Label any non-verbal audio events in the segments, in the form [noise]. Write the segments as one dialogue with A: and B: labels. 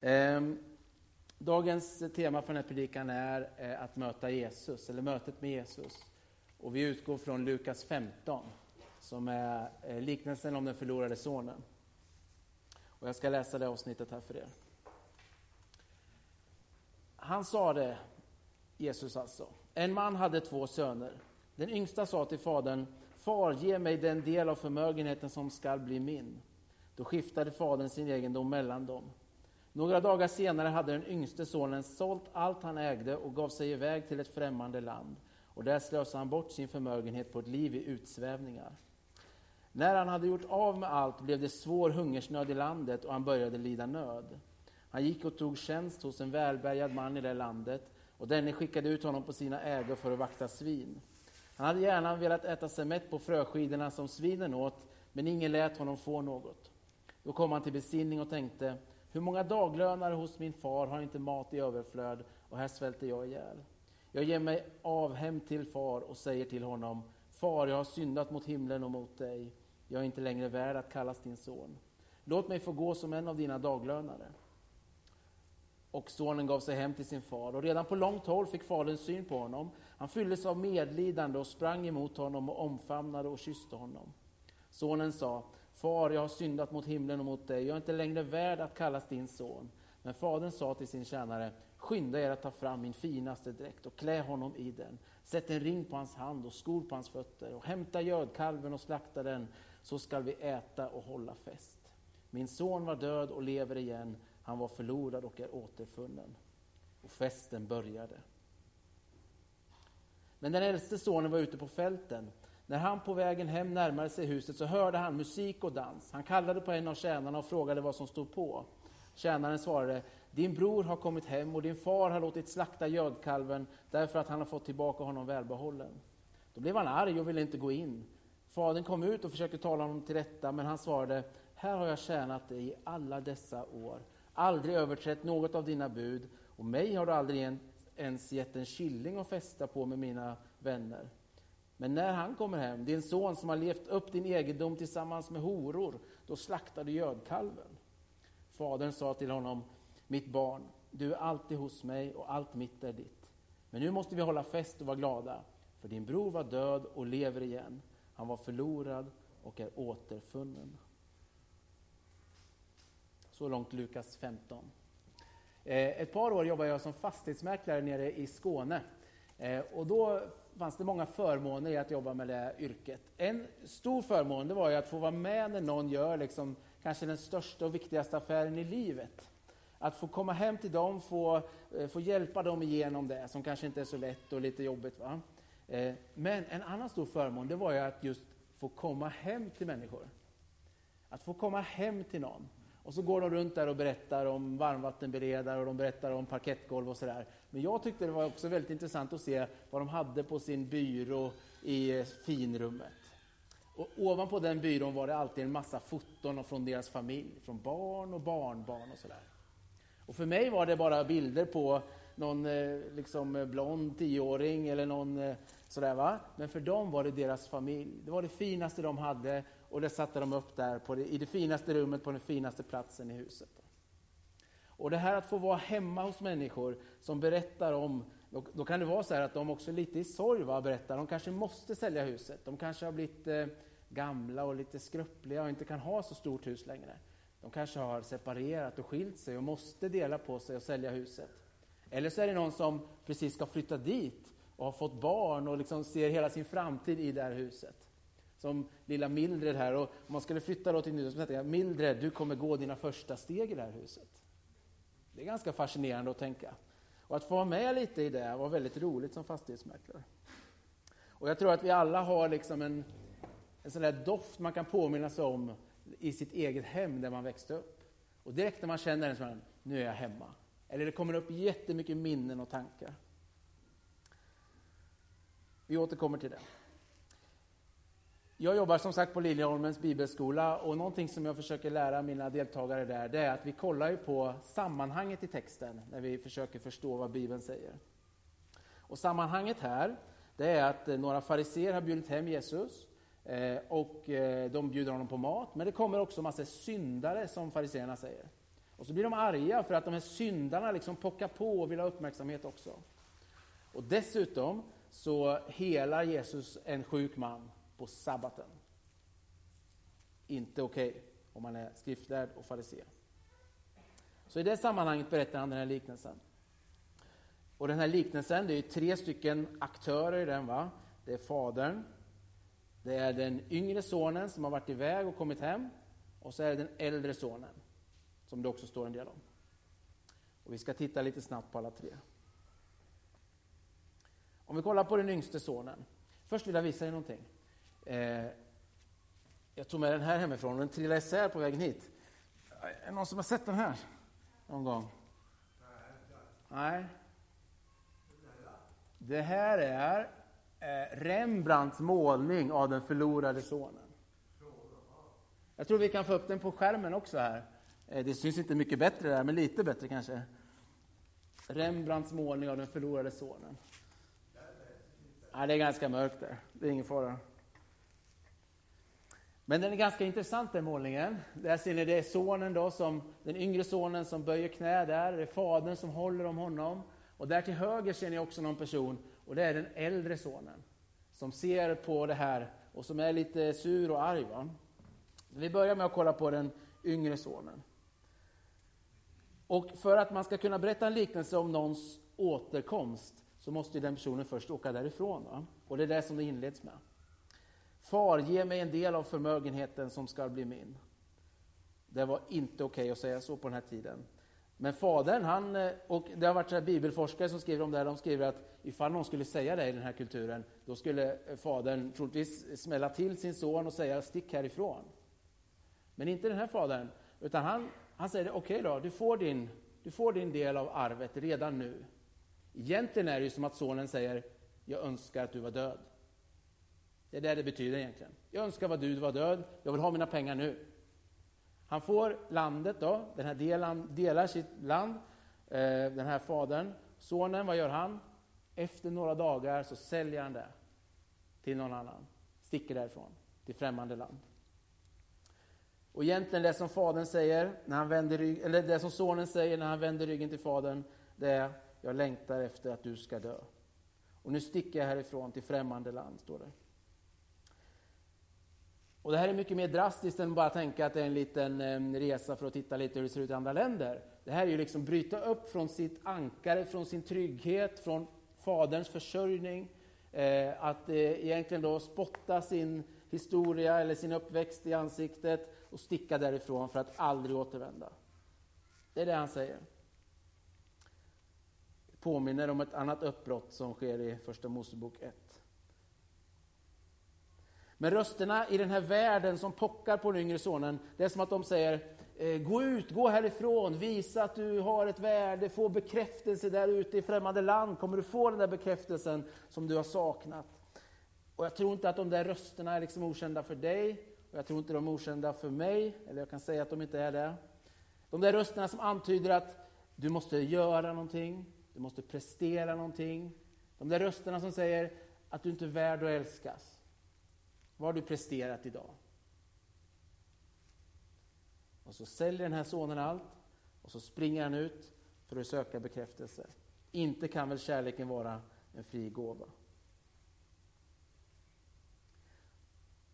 A: Ehm, dagens tema för den här predikan är eh, att möta Jesus, eller mötet med Jesus. Och vi utgår från Lukas 15, som är eh, liknelsen om den förlorade sonen. Och jag ska läsa det avsnittet här för er. Han sa det, Jesus alltså. En man hade två söner. Den yngsta sa till fadern, Far, ge mig den del av förmögenheten som skall bli min. Då skiftade fadern sin egendom mellan dem. Några dagar senare hade den yngste sonen sålt allt han ägde och gav sig iväg till ett främmande land. Och där slösade han bort sin förmögenhet på ett liv i utsvävningar. När han hade gjort av med allt blev det svår hungersnöd i landet och han började lida nöd. Han gick och tog tjänst hos en välbärgad man i det landet och denne skickade ut honom på sina ägor för att vakta svin. Han hade gärna velat äta sig mätt på fröskidorna som svinen åt, men ingen lät honom få något. Då kom han till besinning och tänkte, hur många daglönare hos min far har inte mat i överflöd och här svälter jag ihjäl. Jag ger mig av hem till far och säger till honom, Far, jag har syndat mot himlen och mot dig. Jag är inte längre värd att kallas din son. Låt mig få gå som en av dina daglönare. Och sonen gav sig hem till sin far och redan på långt håll fick fadern syn på honom. Han fylldes av medlidande och sprang emot honom och omfamnade och kysste honom. Sonen sa, Far, jag har syndat mot himlen och mot dig. Jag är inte längre värd att kallas din son. Men fadern sa till sin tjänare, skynda er att ta fram min finaste dräkt och klä honom i den. Sätt en ring på hans hand och skor på hans fötter och hämta gödkalven och slakta den, så skall vi äta och hålla fest. Min son var död och lever igen, han var förlorad och är återfunnen. Och festen började. Men den äldste sonen var ute på fälten. När han på vägen hem närmade sig huset så hörde han musik och dans. Han kallade på en av tjänarna och frågade vad som stod på. Tjänaren svarade, din bror har kommit hem och din far har låtit slakta gödkalven därför att han har fått tillbaka honom välbehållen. Då blev han arg och ville inte gå in. Fadern kom ut och försökte tala honom till rätta, men han svarade, här har jag tjänat dig i alla dessa år, aldrig överträtt något av dina bud, och mig har du aldrig ens gett en killing att fästa på med mina vänner. Men när han kommer hem, din son som har levt upp din egendom tillsammans med horor, då slaktar du gödkalven. Fadern sa till honom, mitt barn, du är alltid hos mig och allt mitt är ditt. Men nu måste vi hålla fest och vara glada, för din bror var död och lever igen. Han var förlorad och är återfunnen. Så långt Lukas 15. Eh, ett par år jobbade jag som fastighetsmäklare nere i Skåne. Eh, och då fanns det många förmåner i att jobba med det yrket. En stor förmån det var ju att få vara med när någon gör liksom, kanske den största och viktigaste affären i livet. Att få komma hem till dem, få, eh, få hjälpa dem igenom det som kanske inte är så lätt och lite jobbigt. Va? Eh, men en annan stor förmån det var ju att just få komma hem till människor. Att få komma hem till någon. Och så går de runt där och berättar om varmvattenberedare och de berättar om parkettgolv och sådär. Men jag tyckte det var också väldigt intressant att se vad de hade på sin byrå i eh, finrummet. Och ovanpå den byrån var det alltid en massa foton från deras familj, från barn och barnbarn och sådär. Och för mig var det bara bilder på någon eh, liksom eh, blond tioåring eller någon sådär va. Men för dem var det deras familj. Det var det finaste de hade och det satte de upp där det, i det finaste rummet på den finaste platsen i huset. Och det här att få vara hemma hos människor som berättar om, då, då kan det vara så att de också lite i sorg va, berättar, de kanske måste sälja huset. De kanske har blivit eh, gamla och lite skröpliga och inte kan ha så stort hus längre. De kanske har separerat och skilt sig och måste dela på sig och sälja huset. Eller så är det någon som precis ska flytta dit och har fått barn och liksom ser hela sin framtid i det här huset. Som lilla Mildred här. Och om man skulle flytta då till Nyhus, så jag, Mildred, du kommer gå dina första steg i det här huset. Det är ganska fascinerande att tänka. Och att få vara med lite i det var väldigt roligt som fastighetsmäklare. Och jag tror att vi alla har liksom en, en sån där doft man kan påminna sig om i sitt eget hem där man växte upp. Och direkt när man känner den så man, nu är jag hemma. Eller det kommer upp jättemycket minnen och tankar. Vi återkommer till det. Jag jobbar som sagt på Liljeholmens bibelskola och någonting som jag försöker lära mina deltagare där, det är att vi kollar ju på sammanhanget i texten när vi försöker förstå vad Bibeln säger. Och sammanhanget här, det är att eh, några fariseer har bjudit hem Jesus eh, och eh, de bjuder honom på mat, men det kommer också en massa syndare som fariseerna säger. Och så blir de arga för att de här syndarna liksom pockar på och vill ha uppmärksamhet också. Och dessutom så helar Jesus en sjuk man på sabbaten. Inte okej okay, om man är skriftlärd och farisé. Så i det sammanhanget berättar han den här liknelsen. Och den här liknelsen, det är tre stycken aktörer i den. va? Det är fadern, det är den yngre sonen som har varit iväg och kommit hem och så är det den äldre sonen, som det också står en del om. Och vi ska titta lite snabbt på alla tre. Om vi kollar på den yngste sonen. Först vill jag visa er någonting. Eh, jag tog med den här hemifrån och den trillade isär på vägen hit. Är det någon som har sett den här någon gång? Nej. Det här är eh, Rembrandts målning av den förlorade sonen. Jag tror vi kan få upp den på skärmen också här. Eh, det syns inte mycket bättre där, men lite bättre kanske. Rembrandts målning av den förlorade sonen. Ja, det är ganska mörkt där, det är ingen fara. Men den är ganska intressant den målningen. Där ser ni det är sonen då, som, den yngre sonen som böjer knä där, det är fadern som håller om honom. Och där till höger ser ni också någon person, och det är den äldre sonen. Som ser på det här och som är lite sur och arg. Va? Vi börjar med att kolla på den yngre sonen. Och för att man ska kunna berätta en liknelse om någons återkomst så måste den personen först åka därifrån. Va? Och det är det som det inleds med. Far, ge mig en del av förmögenheten som ska bli min. Det var inte okej okay att säga så på den här tiden. Men fadern, han, eh, och det har varit bibelforskare som skriver om det här, de skriver att ifall någon skulle säga det i den här kulturen, då skulle eh, fadern troligtvis smälla till sin son och säga stick härifrån. Men inte den här fadern, utan han, han säger okej okay då, du får, din, du får din del av arvet redan nu. Egentligen är det ju som att sonen säger, jag önskar att du var död. Det är det det betyder egentligen. Jag önskar vad du var död, jag vill ha mina pengar nu. Han får landet då, den här delen, delar sitt land, eh, den här fadern. Sonen, vad gör han? Efter några dagar så säljer han det till någon annan. Sticker därifrån, till främmande land. Och egentligen det som fadern säger, när han vänder rygg, eller det som sonen säger när han vänder ryggen till fadern, det är jag längtar efter att du ska dö. Och nu sticker jag härifrån till främmande land, står det. Och det här är mycket mer drastiskt än bara tänka att det är en liten ehm, resa för att titta lite hur det ser ut i andra länder. Det här är ju liksom bryta upp från sitt ankare, från sin trygghet, från faderns försörjning. Eh, att eh, egentligen då spotta sin historia eller sin uppväxt i ansiktet och sticka därifrån för att aldrig återvända. Det är det han säger. Påminner om ett annat uppbrott som sker i Första Mosebok 1. Men rösterna i den här världen som pockar på den yngre sonen, det är som att de säger eh, Gå ut, gå härifrån, visa att du har ett värde, få bekräftelse där ute i främmande land. Kommer du få den där bekräftelsen som du har saknat? Och jag tror inte att de där rösterna är liksom okända för dig, och jag tror inte de är okända för mig, eller jag kan säga att de inte är det. De där rösterna som antyder att du måste göra någonting, du måste prestera någonting. De där rösterna som säger att du inte är värd att älskas. Vad har du presterat idag? Och så säljer den här sonen allt och så springer han ut för att söka bekräftelse. Inte kan väl kärleken vara en fri gåva?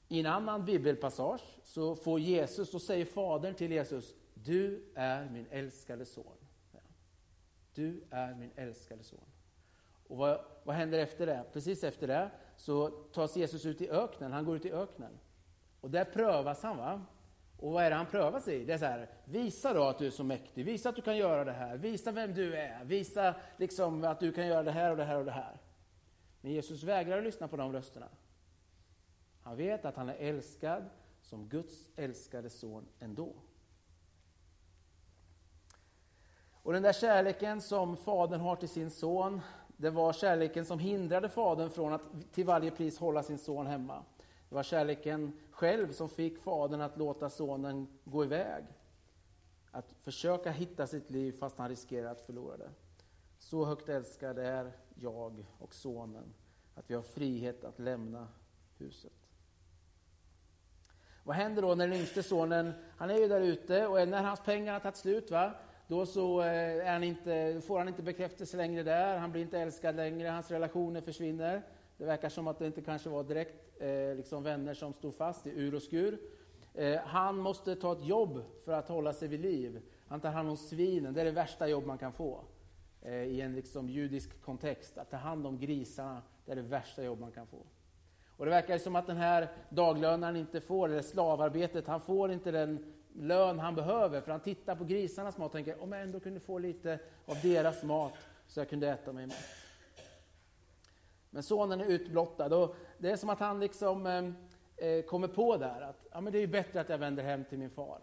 A: I en annan bibelpassage så får Jesus, så säger Fadern till Jesus, du är min älskade son. Du är min älskade son. Och vad, vad händer efter det? Precis efter det så tas Jesus ut i öknen, han går ut i öknen. Och där prövas han. va? Och vad är det han prövas i? Det är så här, visa då att du är så mäktig, visa att du kan göra det här, visa vem du är, visa liksom att du kan göra det här och det här och det här. Men Jesus vägrar att lyssna på de rösterna. Han vet att han är älskad som Guds älskade son ändå. Och den där kärleken som fadern har till sin son, det var kärleken som hindrade fadern från att till varje pris hålla sin son hemma. Det var kärleken själv som fick fadern att låta sonen gå iväg. Att försöka hitta sitt liv fast han riskerar att förlora det. Så högt älskade är jag och sonen att vi har frihet att lämna huset. Vad händer då när den yngste sonen, han är ju där ute och när hans pengar har tagit slut, va? Då så eh, är han inte, får han inte bekräftelse längre där, han blir inte älskad längre, hans relationer försvinner. Det verkar som att det inte kanske var direkt eh, liksom vänner som stod fast i ur och skur. Eh, han måste ta ett jobb för att hålla sig vid liv. Han tar hand om svinen, det är det värsta jobb man kan få eh, i en liksom judisk kontext. Att ta hand om grisarna, det är det värsta jobb man kan få. Och det verkar som att den här daglönaren inte får, eller slavarbetet, han får inte den lön han behöver. För han tittar på grisarnas mat och tänker, om jag ändå kunde få lite av deras mat så jag kunde äta mig mat. Men sonen är utblottad och det är som att han liksom eh, eh, kommer på där att ja, men det är bättre att jag vänder hem till min far.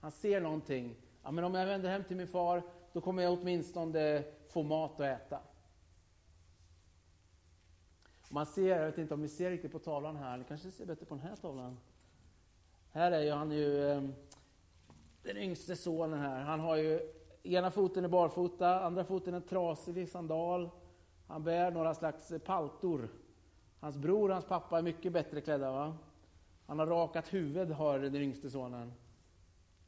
A: Han ser någonting. Ja, men om jag vänder hem till min far, då kommer jag åtminstone få mat att äta. Man ser, jag vet inte om ni ser riktigt på tavlan här, ni kanske ser bättre på den här tavlan. Här är ju han ju eh, den yngste sonen här. Han har ju ena foten är barfota, andra foten är trasig sandal. Han bär några slags paltor. Hans bror och hans pappa är mycket bättre klädda. Va? Han har rakat huvud, har den yngste sonen.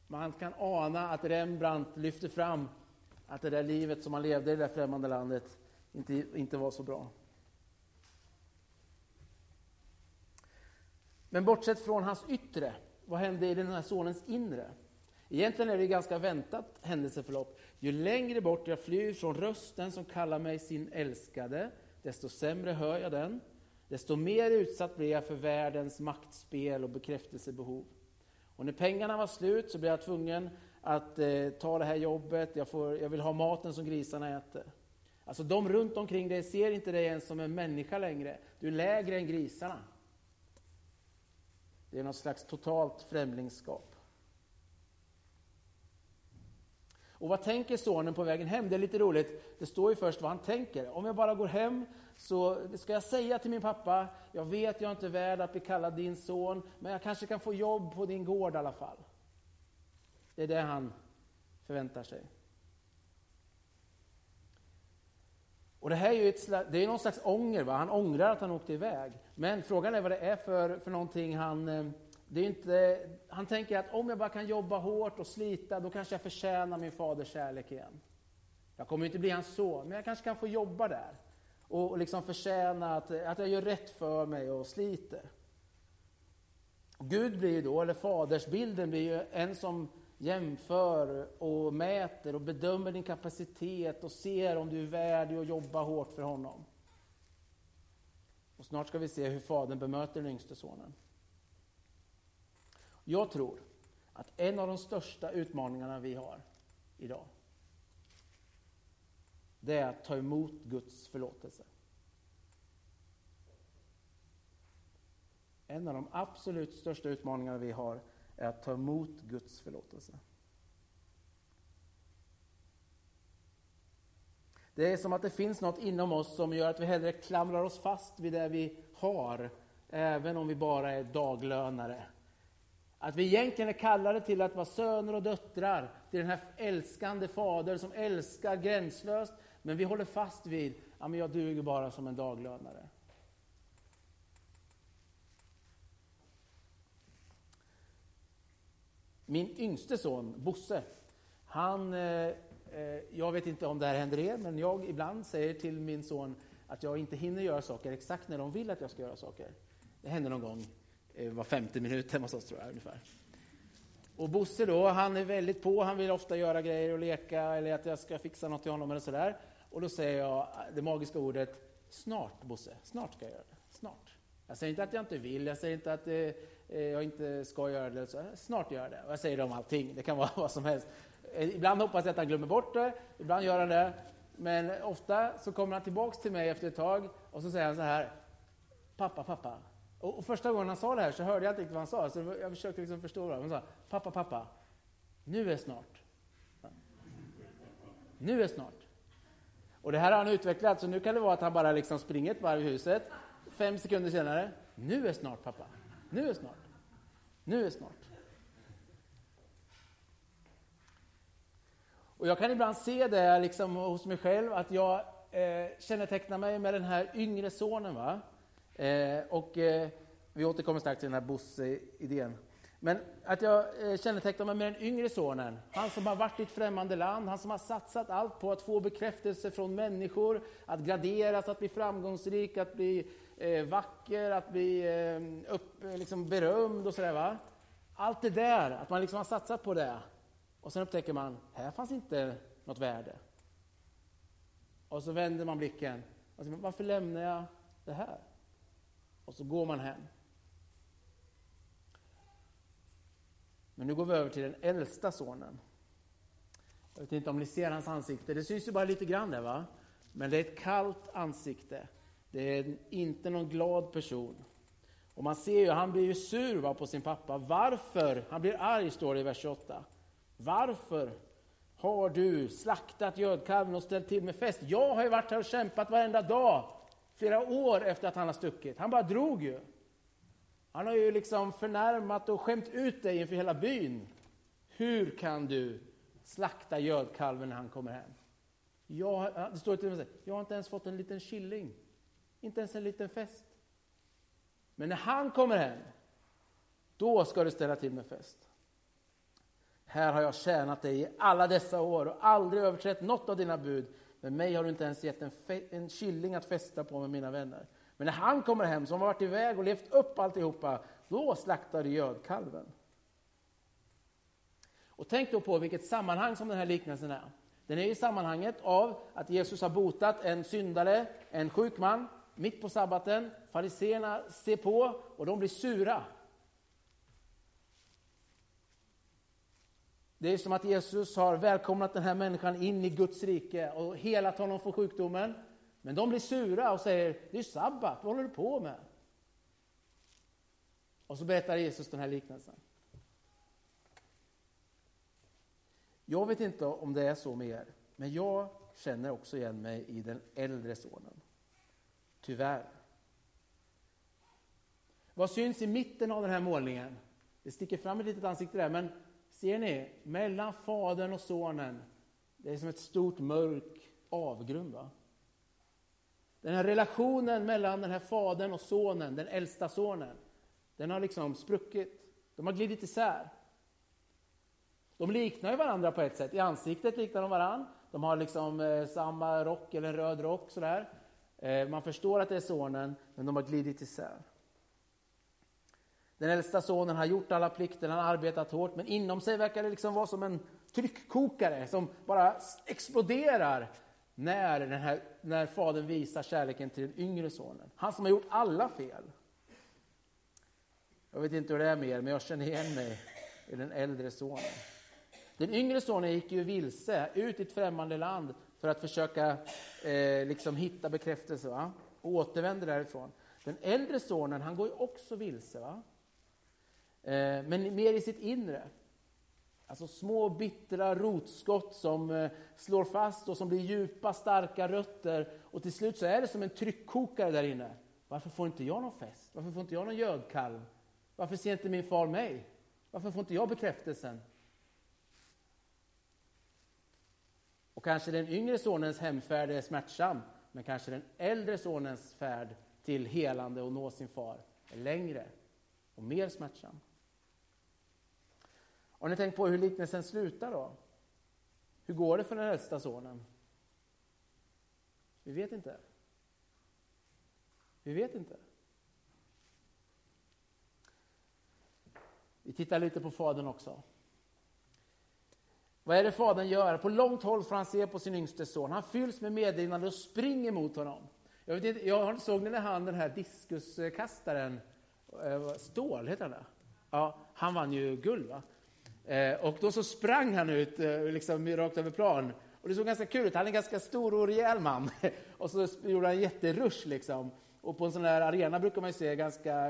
A: Man kan ana att Rembrandt lyfter fram att det där livet som han levde i det där främmande landet inte, inte var så bra. Men bortsett från hans yttre, vad hände i den här sonens inre? Egentligen är det ganska väntat händelseförlopp. Ju längre bort jag flyr från rösten som kallar mig sin älskade, desto sämre hör jag den. Desto mer utsatt blir jag för världens maktspel och bekräftelsebehov. Och när pengarna var slut så blev jag tvungen att eh, ta det här jobbet. Jag, får, jag vill ha maten som grisarna äter. Alltså de runt omkring dig ser inte dig ens som en människa längre. Du är lägre än grisarna. Det är något slags totalt främlingskap. Och vad tänker sonen på vägen hem? Det är lite roligt. Det står ju först vad han tänker. Om jag bara går hem så ska jag säga till min pappa, jag vet jag är inte värd att bli kallad din son, men jag kanske kan få jobb på din gård i alla fall. Det är det han förväntar sig. Och det här är ju ett slags, det är någon slags ånger, va? han ångrar att han åkte iväg. Men frågan är vad det är för, för någonting han eh, det är inte, han tänker att om jag bara kan jobba hårt och slita, då kanske jag förtjänar min faders kärlek igen. Jag kommer inte bli hans son, men jag kanske kan få jobba där. Och liksom förtjäna att, att jag gör rätt för mig och sliter. Gud blir ju då, eller fadersbilden blir ju en som jämför och mäter och bedömer din kapacitet och ser om du är värdig att jobba hårt för honom. Och snart ska vi se hur fadern bemöter den yngste sonen. Jag tror att en av de största utmaningarna vi har idag, det är att ta emot Guds förlåtelse. En av de absolut största utmaningarna vi har är att ta emot Guds förlåtelse. Det är som att det finns något inom oss som gör att vi hellre klamrar oss fast vid det vi har, även om vi bara är daglönare att vi egentligen är kallade till att vara söner och döttrar till den här älskande fader som älskar gränslöst, men vi håller fast vid, att jag duger bara som en daglönare. Min yngste son, Bosse, han, eh, eh, jag vet inte om det här händer er, men jag ibland säger till min son att jag inte hinner göra saker exakt när de vill att jag ska göra saker. Det händer någon gång Eh, var femte minut hemma hos oss tror jag ungefär. Och Bosse då, han är väldigt på, han vill ofta göra grejer och leka eller att jag ska fixa något till honom eller sådär. Och då säger jag eh, det magiska ordet snart Bosse, snart ska jag göra det. Snart. Jag säger inte att jag inte vill, jag säger inte att eh, Eh, jag inte ska göra det. Så, eh, snart gör jag det. Och jag säger det om allting, det kan vara [laughs] vad som helst. Eh, ibland hoppas jag att han glömmer bort det, ibland gör han det. Men ofta så kommer han tillbaks till mig efter ett tag och så säger han så här. Pappa, pappa, och, första gången han sa det här så hörde jag inte riktigt vad han sa, så jag försökte liksom förstå det. Han sa, pappa, pappa, nu är snart. Nu är snart. Och det här har han utvecklat, så nu kan det vara att han bara liksom springer ett varv i huset, fem sekunder senare, nu är snart pappa, nu är snart, nu är snart. Och jag kan ibland se det liksom hos mig själv, att jag eh, kännetecknar mig med den här yngre sonen. Va? Eh, och eh, vi återkommer strax till den här Bosse-idén. Men att jag eh, kännetecknar mig med den yngre sonen, han som har varit i ett främmande land, han som har satsat allt på att få bekräftelse från människor, att graderas, att bli framgångsrik, att bli eh, vacker, att bli eh, upp, liksom berömd och sådär. Va? Allt det där, att man liksom har satsat på det. Och sen upptäcker man, här fanns inte något värde. Och så vänder man blicken. Och så, varför lämnar jag det här? Och så går man hem. Men nu går vi över till den äldsta sonen. Jag vet inte om ni ser hans ansikte. Det syns ju bara lite grann där va? Men det är ett kallt ansikte. Det är inte någon glad person. Och man ser ju, han blir ju sur va, på sin pappa. Varför? Han blir arg står det i vers 28. Varför har du slaktat gödkalven och ställt till med fest? Jag har ju varit här och kämpat varenda dag, flera år efter att han har stuckit. Han bara drog ju. Han har ju liksom förnärmat och skämt ut dig inför hela byn. Hur kan du slakta gödkalven när han kommer hem? Jag, det står till och med jag har inte ens fått en liten killing. Inte ens en liten fest. Men när han kommer hem, då ska du ställa till med fest. Här har jag tjänat dig i alla dessa år och aldrig överträtt något av dina bud. Men mig har du inte ens gett en, en killing att festa på med mina vänner. Men när han kommer hem, som har varit iväg och levt upp alltihopa, då slaktar du gödkalven. Och tänk då på vilket sammanhang som den här liknelsen är. Den är i sammanhanget av att Jesus har botat en syndare, en sjuk man, mitt på sabbaten. Fariseerna ser på och de blir sura. Det är som att Jesus har välkomnat den här människan in i Guds rike och helat honom från sjukdomen. Men de blir sura och säger, det är sabbat, vad håller du på med? Och så berättar Jesus den här liknelsen. Jag vet inte om det är så med er, men jag känner också igen mig i den äldre sonen. Tyvärr. Vad syns i mitten av den här målningen? Det sticker fram ett litet ansikte där, men ser ni? Mellan fadern och sonen, det är som ett stort mörk avgrund. Va? Den här relationen mellan den här fadern och sonen, den äldsta sonen, den har liksom spruckit. De har glidit isär. De liknar ju varandra på ett sätt. I ansiktet liknar de varandra. De har liksom eh, samma rock eller en röd rock sådär. Eh, man förstår att det är sonen, men de har glidit isär. Den äldsta sonen har gjort alla plikter, han har arbetat hårt, men inom sig verkar det liksom vara som en tryckkokare som bara exploderar när, den här, när fadern visar kärleken till den yngre sonen. Han som har gjort alla fel. Jag vet inte hur det är med er, men jag känner igen mig i den äldre sonen. Den yngre sonen gick ju vilse ut i ett främmande land för att försöka eh, liksom hitta bekräftelse va? och återvänder därifrån. Den äldre sonen han går ju också vilse, va? Eh, men mer i sitt inre. Alltså små bittra rotskott som eh, slår fast och som blir djupa, starka rötter. Och till slut så är det som en tryckkokare där inne. Varför får inte jag någon fest? Varför får inte jag någon gödkalv? Varför ser inte min far mig? Varför får inte jag bekräftelsen? Kanske den yngre sonens hemfärd är smärtsam, men kanske den äldre sonens färd till helande och nå sin far är längre och mer smärtsam. Har ni tänkt på hur liknelsen slutar då? Hur går det för den äldsta sonen? Vi vet inte. Vi vet inte. Vi tittar lite på fadern också. Vad är det fadern gör? På långt håll får han se på sin yngste son. Han fylls med medlidande och springer mot honom. Jag, vet inte, jag såg ni när han, den här diskuskastaren, eh, Stål heter han det? Ja, han vann ju guld va? Eh, och då så sprang han ut eh, liksom, rakt över plan. Och det såg ganska kul ut. Han är en ganska stor och rejäl man. [laughs] och så gjorde han en jätterush liksom. Och på en sån här arena brukar man se ganska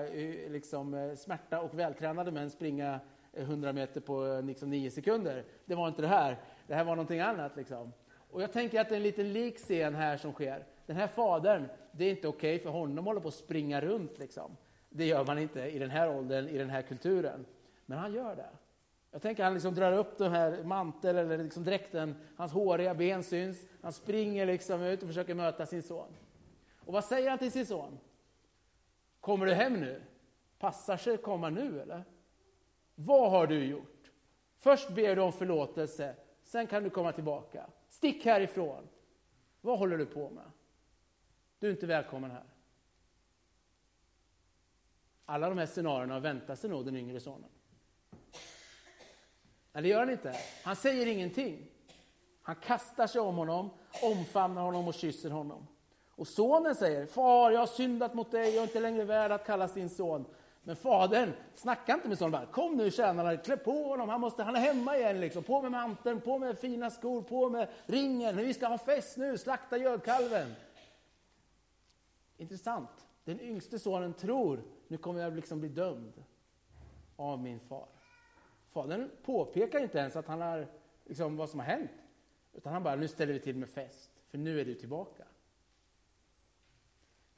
A: liksom, smärta och vältränade män springa 100 meter på eh, liksom 9 sekunder. Det var inte det här. Det här var någonting annat. Liksom. Och jag tänker att det är en liten lik scen här som sker. Den här fadern, det är inte okej okay för honom att hålla på att springa runt. Liksom. Det gör man inte i den här åldern, i den här kulturen. Men han gör det. Jag tänker att han liksom drar upp den här manteln eller liksom dräkten, hans håriga ben syns. Han springer liksom ut och försöker möta sin son. Och vad säger han till sin son? Kommer du hem nu? Passar sig att komma nu eller? Vad har du gjort? Först ber du om förlåtelse, sen kan du komma tillbaka. Stick härifrån. Vad håller du på med? Du är inte välkommen här. Alla de här scenarierna väntar sig nog den yngre sonen. Men det gör han inte. Han säger ingenting. Han kastar sig om honom, omfamnar honom och kysser honom. Och sonen säger, far jag har syndat mot dig, jag är inte längre värd att kallas din son. Men fadern snacka inte med sonen, kom nu tjänarna, klä på honom, han, måste, han är hemma igen. Liksom. På med manteln, på med fina skor, på med ringen, vi ska ha fest nu, slakta gödkalven. Intressant. Den yngste sonen tror, nu kommer jag liksom bli dömd av min far. Fadern påpekar inte ens att han har, liksom, vad som har hänt. Utan han bara, nu ställer vi till med fest, för nu är du tillbaka.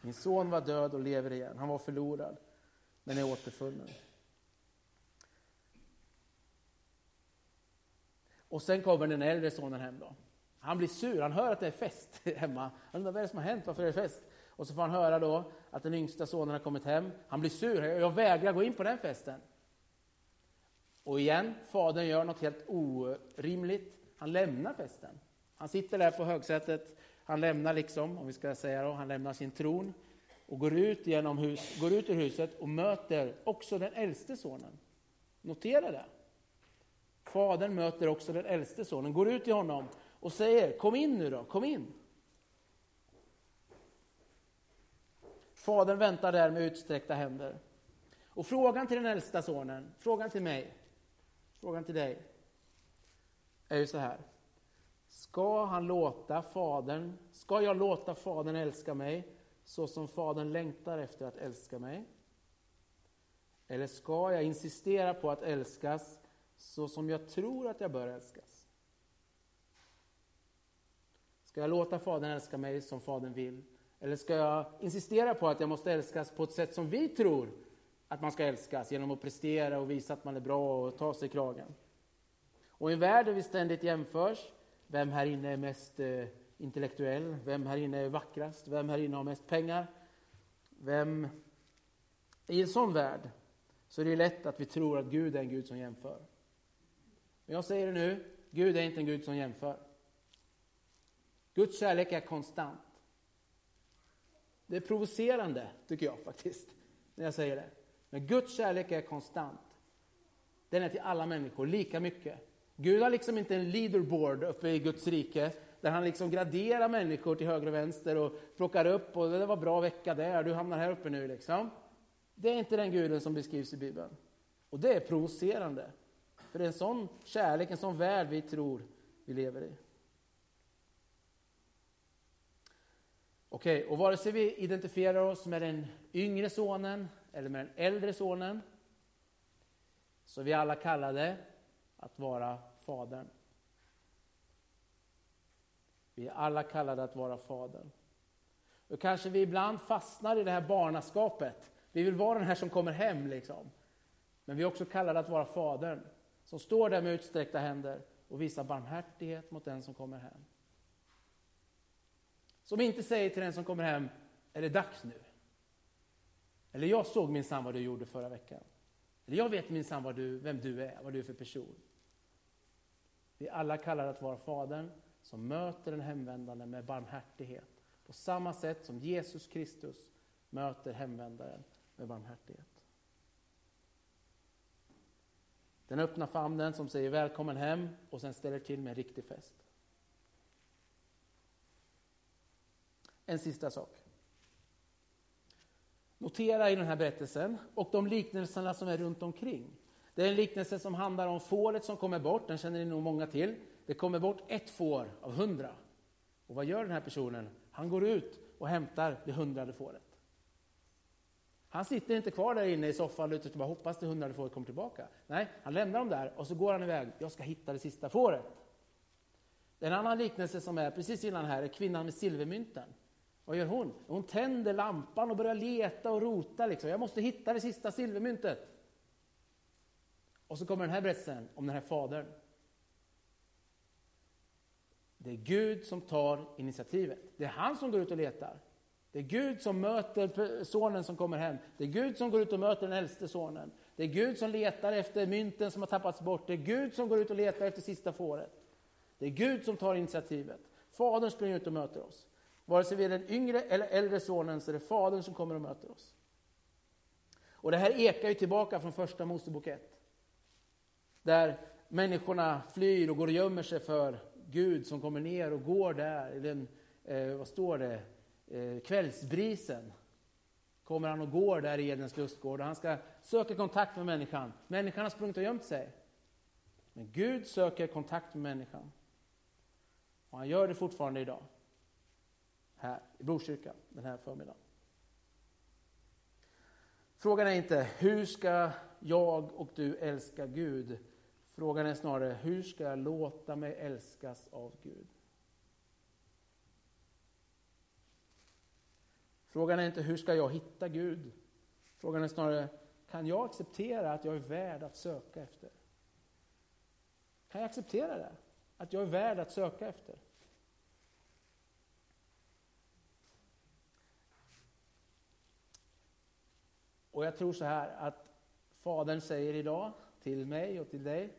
A: Min son var död och lever igen. Han var förlorad, men är återfunnen. Och sen kommer den äldre sonen hem då. Han blir sur, han hör att det är fest hemma. Han undrar vad är det som har hänt, varför är det fest? Och så får han höra då att den yngsta sonen har kommit hem. Han blir sur, jag vägrar gå in på den festen. Och igen, fadern gör något helt orimligt. Han lämnar festen. Han sitter där på högsätet, han lämnar liksom, om vi ska säga då, han lämnar sin tron och går ut, genom hus, går ut ur huset och möter också den äldste sonen. Notera det. Fadern möter också den äldste sonen, går ut till honom och säger kom in nu då, kom in. Fadern väntar där med utsträckta händer. Och frågan till den äldsta sonen, frågan till mig, frågan till dig, är ju så här. Ska han låta fadern, ska jag låta fadern älska mig så som fadern längtar efter att älska mig? Eller ska jag insistera på att älskas så som jag tror att jag bör älskas? Ska jag låta fadern älska mig som fadern vill? Eller ska jag insistera på att jag måste älskas på ett sätt som vi tror att man ska älskas, genom att prestera och visa att man är bra och ta sig i kragen? Och i en värld där vi ständigt jämförs, vem här inne är mest eh, intellektuell? Vem här inne är vackrast? Vem här inne har mest pengar? Vem... I en sån värld så är det lätt att vi tror att Gud är en Gud som jämför. Men jag säger det nu, Gud är inte en Gud som jämför. Guds kärlek är konstant. Det är provocerande, tycker jag faktiskt, när jag säger det. Men Guds kärlek är konstant. Den är till alla människor lika mycket. Gud har liksom inte en leaderboard uppe i Guds rike där han liksom graderar människor till höger och vänster och plockar upp och det var bra vecka där, du hamnar här uppe nu liksom. Det är inte den guden som beskrivs i Bibeln. Och det är provocerande. För det är en sån kärlek, en sån värld vi tror vi lever i. Okej, okay, och vare sig vi identifierar oss med den yngre sonen eller med den äldre sonen så är vi alla kallade att vara Fadern. Vi är alla kallade att vara Fadern. Och kanske vi ibland fastnar i det här barnaskapet. Vi vill vara den här som kommer hem, liksom. Men vi är också kallade att vara Fadern, som står där med utsträckta händer och visar barmhärtighet mot den som kommer hem. Som inte säger till den som kommer hem, är det dags nu? Eller jag såg minsann vad du gjorde förra veckan. Eller jag vet minsann du, vem du är, vad du är för person. Vi alla kallar att vara Fadern som möter den hemvändande med barmhärtighet. På samma sätt som Jesus Kristus möter hemvändaren med barmhärtighet. Den öppna famnen som säger välkommen hem och sen ställer till med en riktig fest. En sista sak. Notera i den här berättelsen och de liknelserna som är runt omkring det är en liknelse som handlar om fåret som kommer bort, den känner ni nog många till. Det kommer bort ett får av hundra. Och vad gör den här personen? Han går ut och hämtar det hundrade fåret. Han sitter inte kvar där inne i soffan och bara hoppas det hundrade fåret kommer tillbaka. Nej, han lämnar dem där och så går han iväg. Jag ska hitta det sista fåret. En annan liknelse som är precis innan här är kvinnan med silvermynten. Vad gör hon? Hon tänder lampan och börjar leta och rota. Liksom. Jag måste hitta det sista silvermyntet. Och så kommer den här berättelsen om den här fadern. Det är Gud som tar initiativet. Det är han som går ut och letar. Det är Gud som möter sonen som kommer hem. Det är Gud som går ut och möter den äldste sonen. Det är Gud som letar efter mynten som har tappats bort. Det är Gud som går ut och letar efter sista fåret. Det är Gud som tar initiativet. Fadern springer ut och möter oss. Vare sig vi är den yngre eller äldre sonen så är det Fadern som kommer och möter oss. Och det här ekar ju tillbaka från första Mosebok 1. Där människorna flyr och går och gömmer sig för Gud som kommer ner och går där i den, eh, vad står det, eh, kvällsbrisen. Kommer han och går där i Edens lustgård och han ska söka kontakt med människan. Människan har sprungit och gömt sig. Men Gud söker kontakt med människan. Och han gör det fortfarande idag. Här i Brokyrkan den här förmiddagen. Frågan är inte hur ska jag och du älska Gud? Frågan är snarare hur ska jag låta mig älskas av Gud? Frågan är inte hur ska jag hitta Gud? Frågan är snarare kan jag acceptera att jag är värd att söka efter? Kan jag acceptera det? Att jag är värd att söka efter? Och jag tror så här att Fadern säger idag till mig och till dig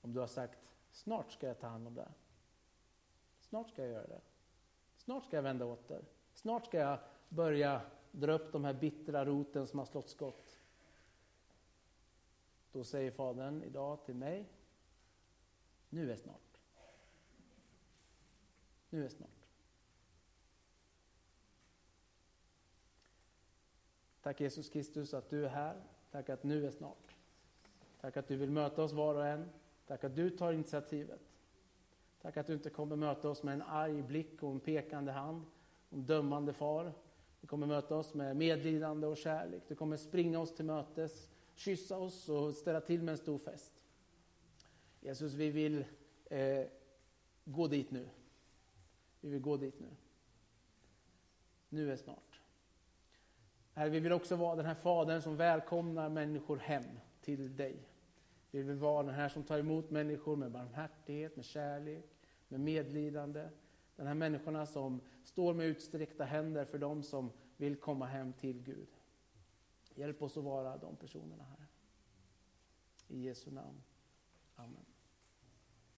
A: om du har sagt snart ska jag ta hand om det. Snart ska jag göra det. Snart ska jag vända åter. Snart ska jag börja dra upp de här bittra roten som har slått skott. Då säger Fadern idag till mig, nu är snart. Nu är snart. Tack Jesus Kristus att du är här. Tack att nu är snart. Tack att du vill möta oss var och en. Tack att du tar initiativet. Tack att du inte kommer möta oss med en arg blick och en pekande hand, en dömande far. Du kommer möta oss med medlidande och kärlek. Du kommer springa oss till mötes, kyssa oss och ställa till med en stor fest. Jesus, vi vill eh, gå dit nu. Vi vill gå dit nu. Nu är snart. Herre, vi vill också vara den här fadern som välkomnar människor hem till dig. Vi vill vara den här som tar emot människor med barmhärtighet, med kärlek, med medlidande. Den här människorna som står med utsträckta händer för dem som vill komma hem till Gud. Hjälp oss att vara de personerna, här. I Jesu namn. Amen.